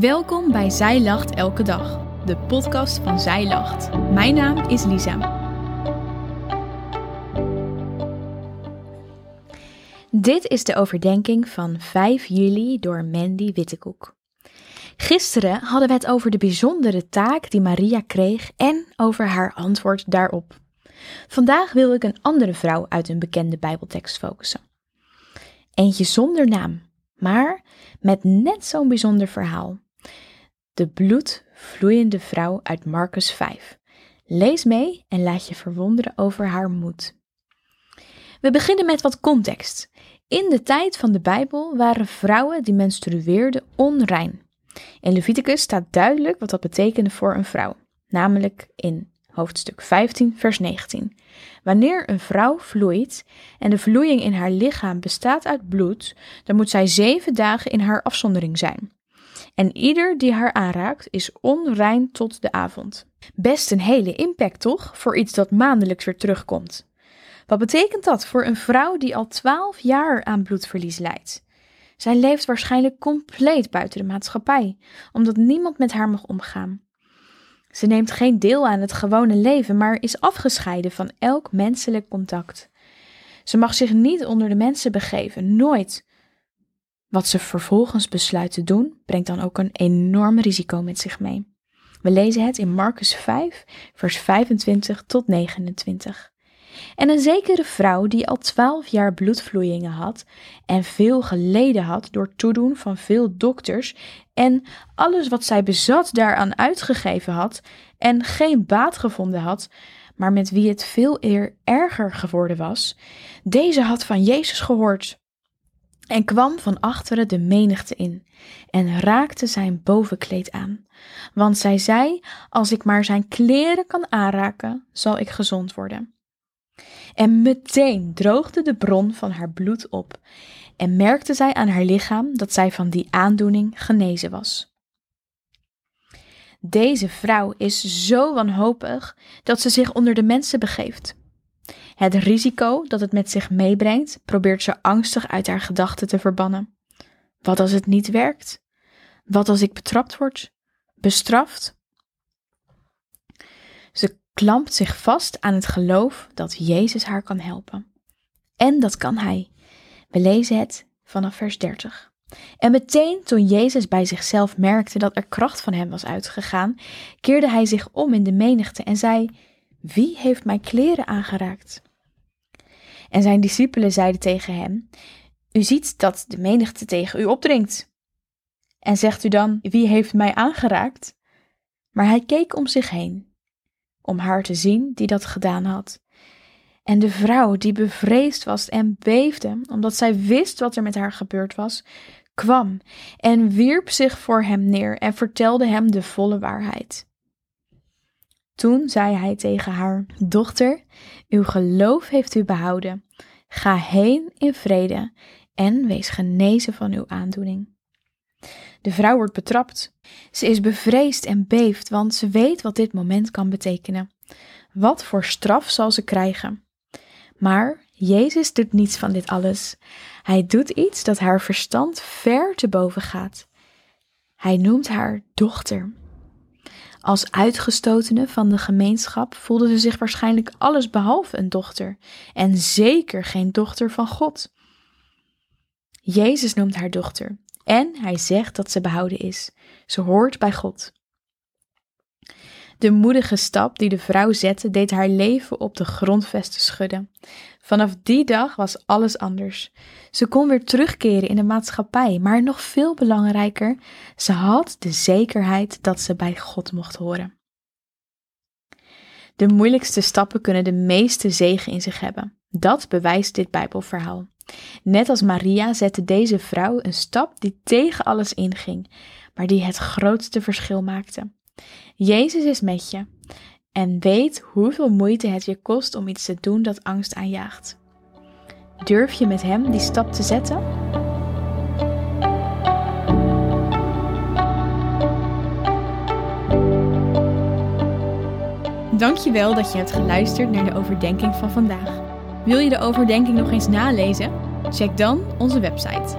Welkom bij Zij Lacht Elke Dag, de podcast van Zij Lacht. Mijn naam is Lisa. Dit is de overdenking van 5 juli door Mandy Wittekoek. Gisteren hadden we het over de bijzondere taak die Maria kreeg en over haar antwoord daarop. Vandaag wil ik een andere vrouw uit een bekende Bijbeltekst focussen. Eentje zonder naam, maar met net zo'n bijzonder verhaal. De bloedvloeiende vrouw uit Marcus 5. Lees mee en laat je verwonderen over haar moed. We beginnen met wat context. In de tijd van de Bijbel waren vrouwen die menstrueerden onrein. In Leviticus staat duidelijk wat dat betekende voor een vrouw, namelijk in hoofdstuk 15, vers 19. Wanneer een vrouw vloeit en de vloeiing in haar lichaam bestaat uit bloed, dan moet zij zeven dagen in haar afzondering zijn. En ieder die haar aanraakt is onrein tot de avond. Best een hele impact toch, voor iets dat maandelijks weer terugkomt. Wat betekent dat voor een vrouw die al twaalf jaar aan bloedverlies lijdt? Zij leeft waarschijnlijk compleet buiten de maatschappij, omdat niemand met haar mag omgaan. Ze neemt geen deel aan het gewone leven, maar is afgescheiden van elk menselijk contact. Ze mag zich niet onder de mensen begeven, nooit. Wat ze vervolgens besluit te doen, brengt dan ook een enorm risico met zich mee. We lezen het in Marcus 5, vers 25 tot 29. En een zekere vrouw die al twaalf jaar bloedvloeien had en veel geleden had door toedoen van veel dokters en alles wat zij bezat daaraan uitgegeven had en geen baat gevonden had, maar met wie het veel eer erger geworden was, deze had van Jezus gehoord en kwam van achteren de menigte in en raakte zijn bovenkleed aan. Want zij zei: Als ik maar zijn kleren kan aanraken, zal ik gezond worden. En meteen droogde de bron van haar bloed op en merkte zij aan haar lichaam dat zij van die aandoening genezen was. Deze vrouw is zo wanhopig dat ze zich onder de mensen begeeft. Het risico dat het met zich meebrengt, probeert ze angstig uit haar gedachten te verbannen. Wat als het niet werkt? Wat als ik betrapt word? Bestraft? Ze klampt zich vast aan het geloof dat Jezus haar kan helpen. En dat kan hij. We lezen het vanaf vers 30. En meteen toen Jezus bij zichzelf merkte dat er kracht van hem was uitgegaan, keerde hij zich om in de menigte en zei: Wie heeft mijn kleren aangeraakt? En zijn discipelen zeiden tegen hem: U ziet dat de menigte tegen u opdringt. En zegt u dan: Wie heeft mij aangeraakt? Maar hij keek om zich heen om haar te zien die dat gedaan had. En de vrouw, die bevreesd was en beefde, omdat zij wist wat er met haar gebeurd was, kwam en wierp zich voor hem neer en vertelde hem de volle waarheid. Toen zei hij tegen haar: Dochter, uw geloof heeft u behouden. Ga heen in vrede en wees genezen van uw aandoening. De vrouw wordt betrapt. Ze is bevreesd en beeft, want ze weet wat dit moment kan betekenen. Wat voor straf zal ze krijgen? Maar Jezus doet niets van dit alles. Hij doet iets dat haar verstand ver te boven gaat. Hij noemt haar dochter. Als uitgestotene van de gemeenschap voelde ze zich waarschijnlijk alles behalve een dochter, en zeker geen dochter van God. Jezus noemt haar dochter en hij zegt dat ze behouden is. Ze hoort bij God. De moedige stap die de vrouw zette, deed haar leven op de grondvesten schudden. Vanaf die dag was alles anders. Ze kon weer terugkeren in de maatschappij, maar nog veel belangrijker, ze had de zekerheid dat ze bij God mocht horen. De moeilijkste stappen kunnen de meeste zegen in zich hebben. Dat bewijst dit Bijbelverhaal. Net als Maria zette deze vrouw een stap die tegen alles inging, maar die het grootste verschil maakte. Jezus is met je en weet hoeveel moeite het je kost om iets te doen dat angst aanjaagt. Durf je met Hem die stap te zetten? Dankjewel dat je hebt geluisterd naar de overdenking van vandaag. Wil je de overdenking nog eens nalezen? Check dan onze website